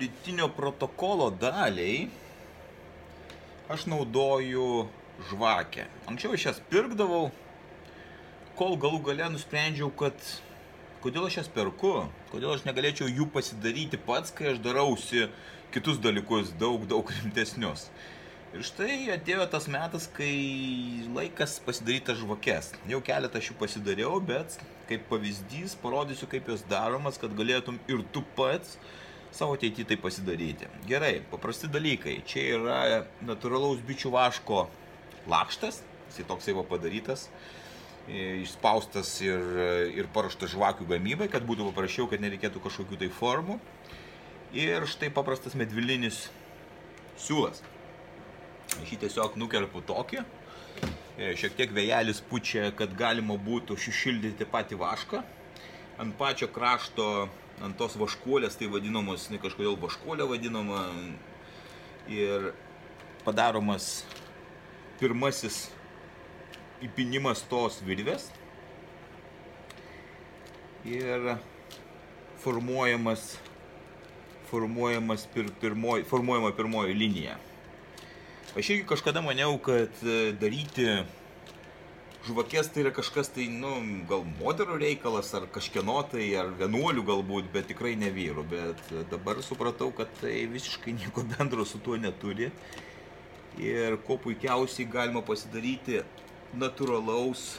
Rytinio protokolo daliai aš naudoju žvakę. Anksčiau aš jas pirkdavau, kol galų gale nusprendžiau, kad kodėl aš jas perku, kodėl aš negalėčiau jų pasidaryti pats, kai aš darausi kitus dalykus daug, daug rimtesnius. Ir štai atėjo tas metas, kai laikas pasidaryti žvakes. Jau keletą šių pasidariau, bet kaip pavyzdys parodysiu, kaip jos daromas, kad galėtum ir tu pats savo ateitį tai pasidaryti. Gerai, paprasti dalykai. Čia yra natūralaus bičių vaško lakštas, jisai toksai va padarytas, išspaustas ir, ir paruoštas žvakių gamybai, kad būtų paprasčiau, kad nereikėtų kažkokių tai formų. Ir štai paprastas medvilinis siūlas. Aš jį tiesiog nukerpu tokį, šiek tiek vėjelis pučia, kad galima būtų šešildyti patį vašką. Ant pačio krašto ant tos vaškuolės, tai vadinamos, ne kažkodėl vaškuolė vadinama, ir padaromas pirmasis įpinimas tos virvės ir formuojamas, formuojamas pir, pirmoj, formuojama pirmoji linija. Aš irgi kažkada maniau, kad daryti žvakės tai yra kažkas tai, nu, gal moterų reikalas, ar kažkieno tai, ar vienuolių galbūt, bet tikrai ne vyrų. Bet dabar supratau, kad tai visiškai nieko bendro su tuo neturi. Ir kuo puikiausiai galima pasidaryti natūralaus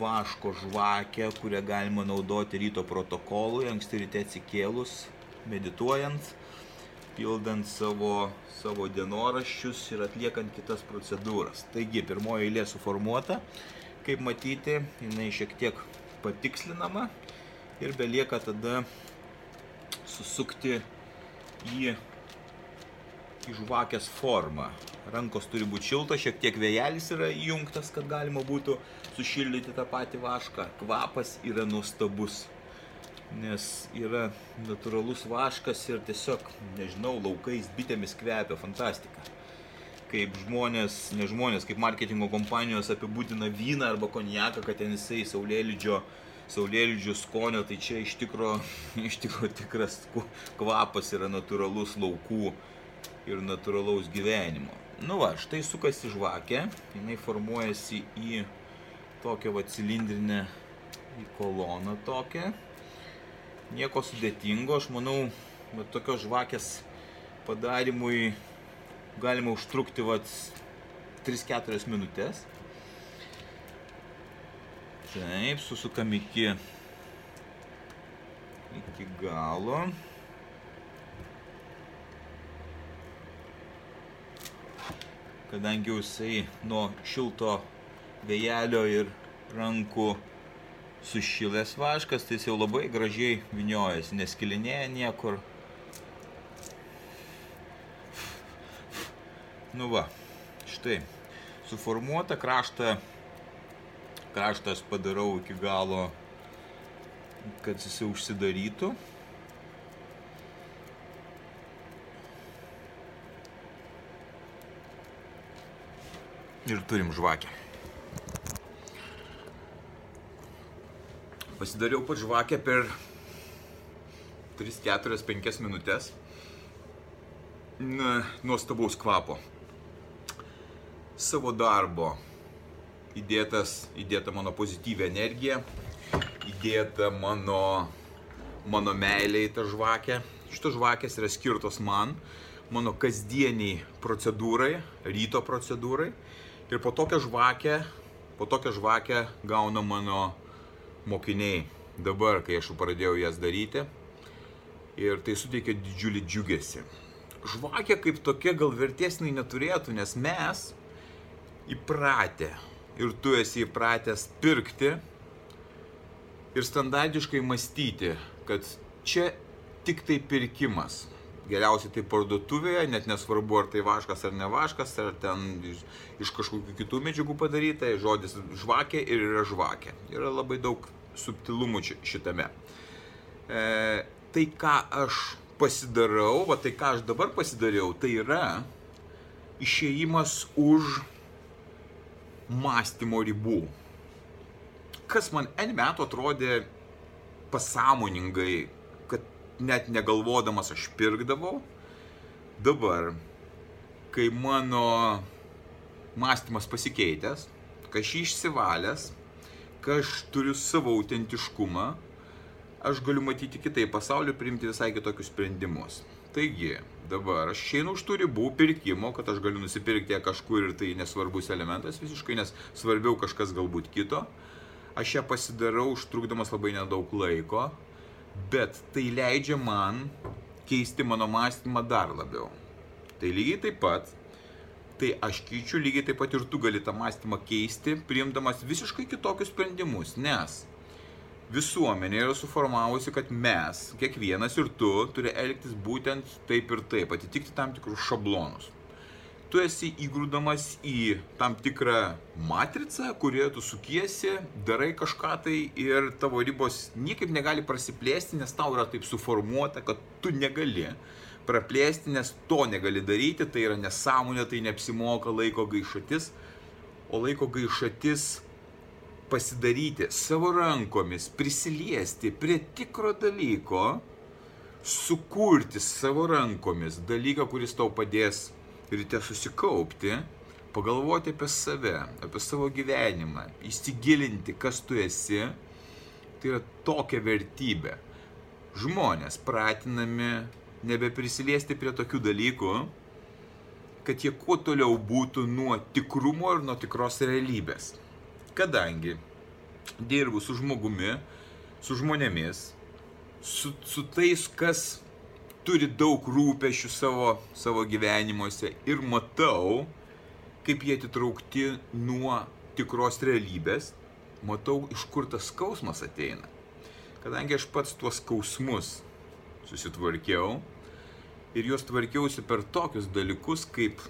vaško žvakę, kurią galima naudoti ryto protokolui, anksti ryte atsikėlus, medituojant pildant savo, savo dienoraščius ir atliekant kitas procedūras. Taigi, pirmoji eilė suformuota, kaip matyti, jinai šiek tiek patikslinama ir belieka tada susukti į, į žvakės formą. Rankos turi būti šiltos, šiek tiek vėjelis yra įjungtas, kad galima būtų sušildyti tą patį vašką. Kvapas yra nuostabus nes yra natūralus vaškas ir tiesiog, nežinau, laukais bitėmis kvepia, fantastika. Kaip žmonės, ne žmonės, kaip marketingo kompanijos apibūdina vyną arba konjaką, kad ten jisai saulėlydžio, saulėlydžio skonio, tai čia iš tikro, iš tikro tikras kvapas yra natūralus laukų ir natūralaus gyvenimo. Nu va, štai sukasi žvakė, jinai formuojasi į tokią va cilindrinę, į koloną tokią nieko sudėtingo, aš manau, tokios žvakės padarimui galima užtrukti vat 3-4 minutės. Taip, susukam iki, iki galo. Kadangi jisai nuo šilto vėjelio ir rankų sušilęs vaškas, tai jis jau labai gražiai viniojasi, neskilinėja niekur. Nu va, štai, suformuota kraštą, kraštas padarau iki galo, kad jis užsidarytų. Ir turim žvakę. Pasidariau pat žvakę per 3, 4, 5 minutės. Nuostabaus kvapo. Savo darbo įdėtas, įdėta mano pozityvė energija, įdėta mano, mano meilė į tą žvakę. Šitos žvakės yra skirtos man, mano kasdieniai procedūrai, ryto procedūrai. Ir po tokią žvakę, po tokią žvakę gauna mano mokiniai dabar, kai aš jau pradėjau jas daryti. Ir tai suteikia didžiulį džiugesį. Žvakė kaip tokia gal vertėsnai neturėtų, nes mes įpratę ir tu esi įpratęs pirkti ir standartiškai mąstyti, kad čia tik tai pirkimas. Geriausiai tai parduotuvėje, net nesvarbu ar tai vaškas ar ne vaškas, ar ten iš, iš kažkokių kitų medžiagų padaryta, žodis žvakė ir yra žvakė. Yra labai daug subtilumų šitame. E, tai ką aš pasidarau, va tai ką aš dabar pasidariau, tai yra išėjimas už mąstymo ribų. Kas man N metų atrodė pasąmoningai net negalvodamas aš pirkdavau. Dabar, kai mano mąstymas pasikeitęs, kai aš išsivalęs, kai aš turiu savo autentiškumą, aš galiu matyti kitaip pasaulį ir priimti visai kitokius sprendimus. Taigi, dabar aš išeinu už tų ribų pirkimo, kad aš galiu nusipirkti kažkur ir tai nesvarbus elementas visiškai, nes svarbiau kažkas galbūt kito. Aš ją pasidarau užtrukdamas labai nedaug laiko, bet tai leidžia man keisti mano mąstymą dar labiau. Tai lygiai taip pat, tai aš keičiu lygiai taip pat ir tu gali tą mąstymą keisti, priimdamas visiškai kitokius sprendimus, nes visuomenė yra suformavusi, kad mes, kiekvienas ir tu, turi elgtis būtent taip ir taip, atitikti tam tikrus šablonus. Tu esi įgrūdamas į tam tikrą matricą, kurioje tu sukiesi, darai kažką tai ir tavo ribos niekaip negali prasiplėsti, nes tau yra taip suformuota, kad tu negali praplėsti, nes to negali daryti, tai yra nesąmonė, tai neapsimoka laiko gaišatis, o laiko gaišatis pasidaryti savo rankomis, prisiliesti prie tikro dalyko, sukurti savo rankomis dalyką, kuris tau padės ryte susikaupti, pagalvoti apie save, apie savo gyvenimą, įsigilinti, kas tu esi, tai yra tokia vertybė. Žmonės pratinami nebeprisiliesti prie tokių dalykų, kad jie kuo toliau būtų nuo tikrumo ir nuo tikros realybės. Kadangi dirbu su žmogumi, su žmonėmis, su, su tais, kas turi daug rūpešių savo, savo gyvenimuose ir matau, kaip jie atitraukti nuo tikros realybės, matau, iš kur tas skausmas ateina. Kadangi aš pats tuos skausmus susitvarkiau ir juos tvarkiausi per tokius dalykus kaip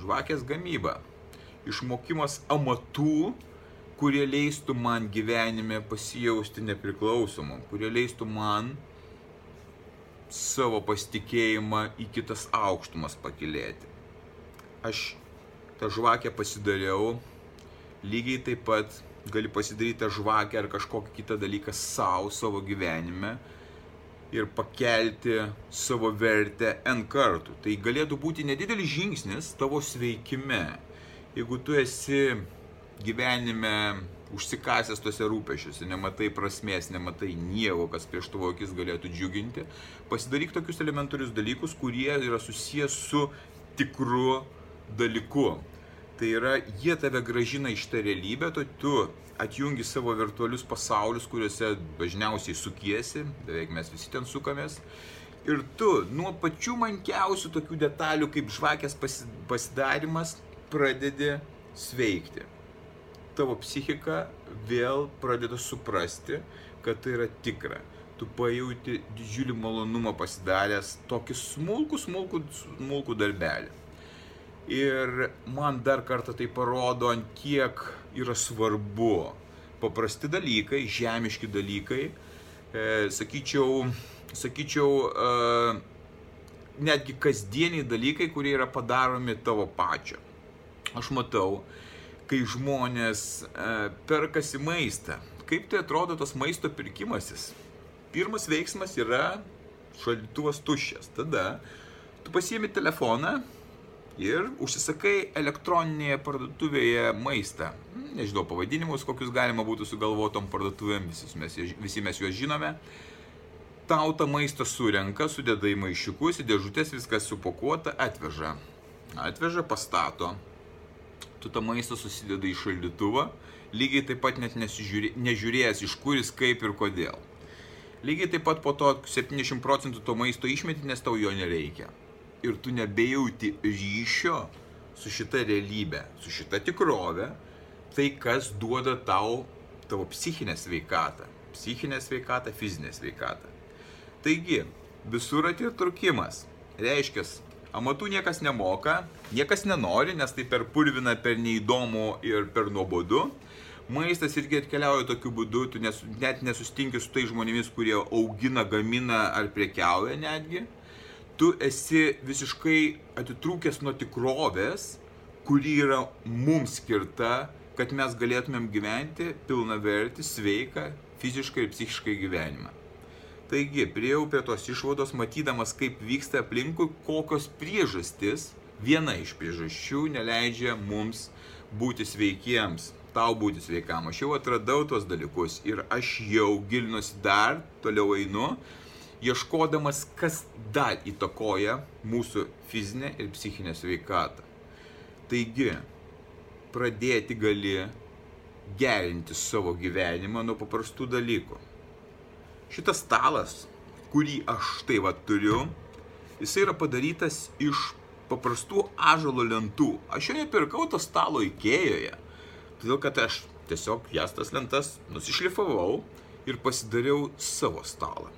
žvakės gamyba, išmokimas amatų, kurie leistų man gyvenime pasijausti nepriklausomam, kurie leistų man savo pasitikėjimą į kitas aukštumas pakilėti. Aš tą žvakę pasidariau, lygiai taip pat gali pasidaryti tą žvakę ar kažkokį kitą dalyką savo, savo gyvenime ir pakelti savo vertę N kartų. Tai galėtų būti nedidelis žingsnis tavo sveikime. Jeigu tu esi gyvenime užsikasęs tuose rūpešiuose, nematai prasmės, nematai nieko, kas prieš tavo akis galėtų džiuginti, pasidaryk tokius elementarius dalykus, kurie yra susijęs su tikru dalyku. Tai yra, jie tave gražina iš tą realybę, to tu atjungi savo virtualius pasaulius, kuriuose dažniausiai sukiesi, beveik mes visi ten sukamės. Ir tu nuo pačių mankiausių tokių detalių kaip žvakės pasidarimas pradedi sveikti tavo psichika vėl pradeda suprasti, kad tai yra tikra. Tu pajauti didžiulį malonumą pasidaręs tokį smulkų, smulkų, smulkų darbelį. Ir man dar kartą tai parodo, ant kiek yra svarbu paprasti dalykai, žemiški dalykai, e, sakyčiau, sakyčiau e, netgi kasdieniai dalykai, kurie yra padaromi tavo pačio. Aš matau, kai žmonės e, perkasi maistą. Kaip tai atrodo tas maisto pirkimasis? Pirmas veiksmas yra šaldytuvas tuščias. Tada tu pasiemi telefoną ir užsisakai elektroninėje parduotuvėje maistą. Nežinau pavadinimus, kokius galima būtų sugalvotom parduotuvėm, visi mes, visi mes juos žinome. Tau tą maistą surenka, sudeda į maišiukus, į dėžutės, viskas supakuota, atveža. Atveža, pastato tu tą maistą susideda į šaldytuvą, lygiai taip pat net nesižiūrė, nežiūrėjęs iš kur jis kaip ir kodėl. Lygiai taip pat po to 70 procentų to maisto išmeti, nes tau jo nereikia. Ir tu nebejauti ryšio su šita realybė, su šita tikrovė, tai kas duoda tau tavo psichinę sveikatą. Psichinę sveikatą, fizinę sveikatą. Taigi, visur atitrukimas. Reiškia, amatų niekas nemoka, niekas nenori, nes tai per purvina, per neįdomu ir per nuobodu. Maistas irgi atkeliauja tokiu būdu, tu nes, net nesustinki su tai žmonėmis, kurie augina, gamina ar prekiauja netgi. Tu esi visiškai atitrūkęs nuo tikrovės, kuri yra mums skirta, kad mes galėtumėm gyventi pilna verti, sveiką, fiziškai ir psichiškai gyvenimą. Taigi, priejau prie tos išvados, matydamas, kaip vyksta aplinkui, kokios priežastis, viena iš priežasčių neleidžia mums būti sveikiems, tau būti sveikam. Aš jau atradau tos dalykus ir aš jau gilinuosi dar, toliau einu, ieškodamas, kas dar įtakoja mūsų fizinę ir psichinę sveikatą. Taigi, pradėti gali gerinti savo gyvenimą nuo paprastų dalykų. Šitas stalas, kurį aš štai va turiu, jisai yra padarytas iš paprastų ažalo lentų. Aš jo nepirkau to stalo Ikėjoje, todėl kad aš tiesiog jas tas lentas nusišlifavau ir pasidariau savo stalą.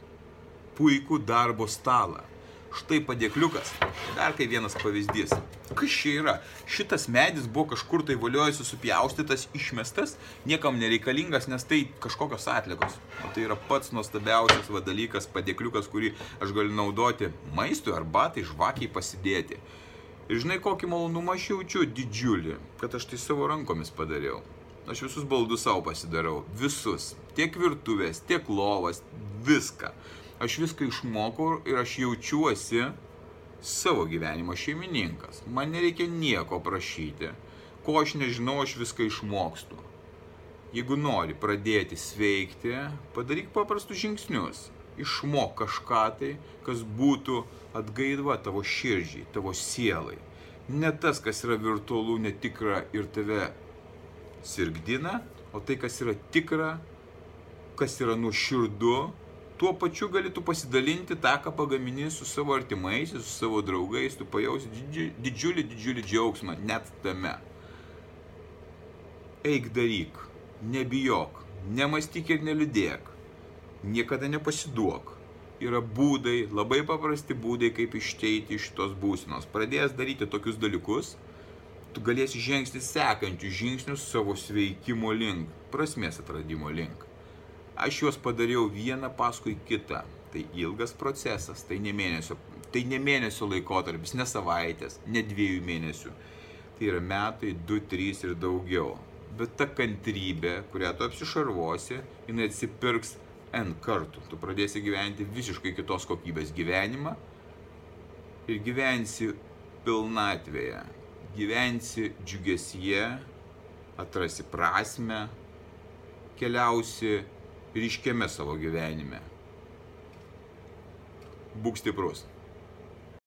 Puikų darbo stalą. Štai padėkliukas. Dar kai vienas pavyzdys. Kas čia yra? Šitas medis buvo kažkur tai valiojasi supjaustytas, išmestas, niekam nereikalingas, nes tai kažkokios atlikos. O tai yra pats nuostabiausias va, dalykas, padėkliukas, kurį aš galiu naudoti maistui arba tai žvakiai pasidėti. Ir žinai, kokį malonumą aš jaučiu didžiulį, kad aš tai savo rankomis padariau. Aš visus baldus savo pasidarau. Visus. Tiek virtuvės, tiek lovas, viską aš viską išmokau ir aš jaučiuosi savo gyvenimo šeimininkas. Man nereikia nieko prašyti. Ko aš nežinau, aš viską išmokstu. Jeigu nori pradėti sveikti, padaryk paprastus žingsnius. Išmok kažką tai, kas būtų atgaidva tavo širdžiai, tavo sielai. Ne tas, kas yra virtualu, netikra ir tave sirgdina, o tai, kas yra tikra, kas yra nuoširdu tuo pačiu gali tu pasidalinti tą, ką pagamini su savo artimaisiais, su savo draugais, tu pajausi didžiulį, didžiulį džiaugsmą net tame. Eik daryk, nebijok, nemastyk ir neliūdėk, niekada nepasiduok. Yra būdai, labai paprasti būdai, kaip išteiti iš tos būsenos. Pradėjęs daryti tokius dalykus, tu galėsi žengti sekančius žingsnius savo sveikimo link, prasmės atradimo link. Aš juos padariau vieną paskui kitą. Tai ilgas procesas, tai ne mėnesio, tai ne mėnesio laikotarpis, ne savaitės, ne dviejų mėnesių. Tai yra metai, du, trys ir daugiau. Bet ta kantrybė, kurią tu apsišarvosi, jinai atsipirks N kartų. Tu pradėsi gyventi visiškai kitos kokybės gyvenimą ir gyvensi pilnatvėje, gyvensi džiugesyje, atrasi prasme, keliausi ryškiame savo gyvenime. Būk stiprus.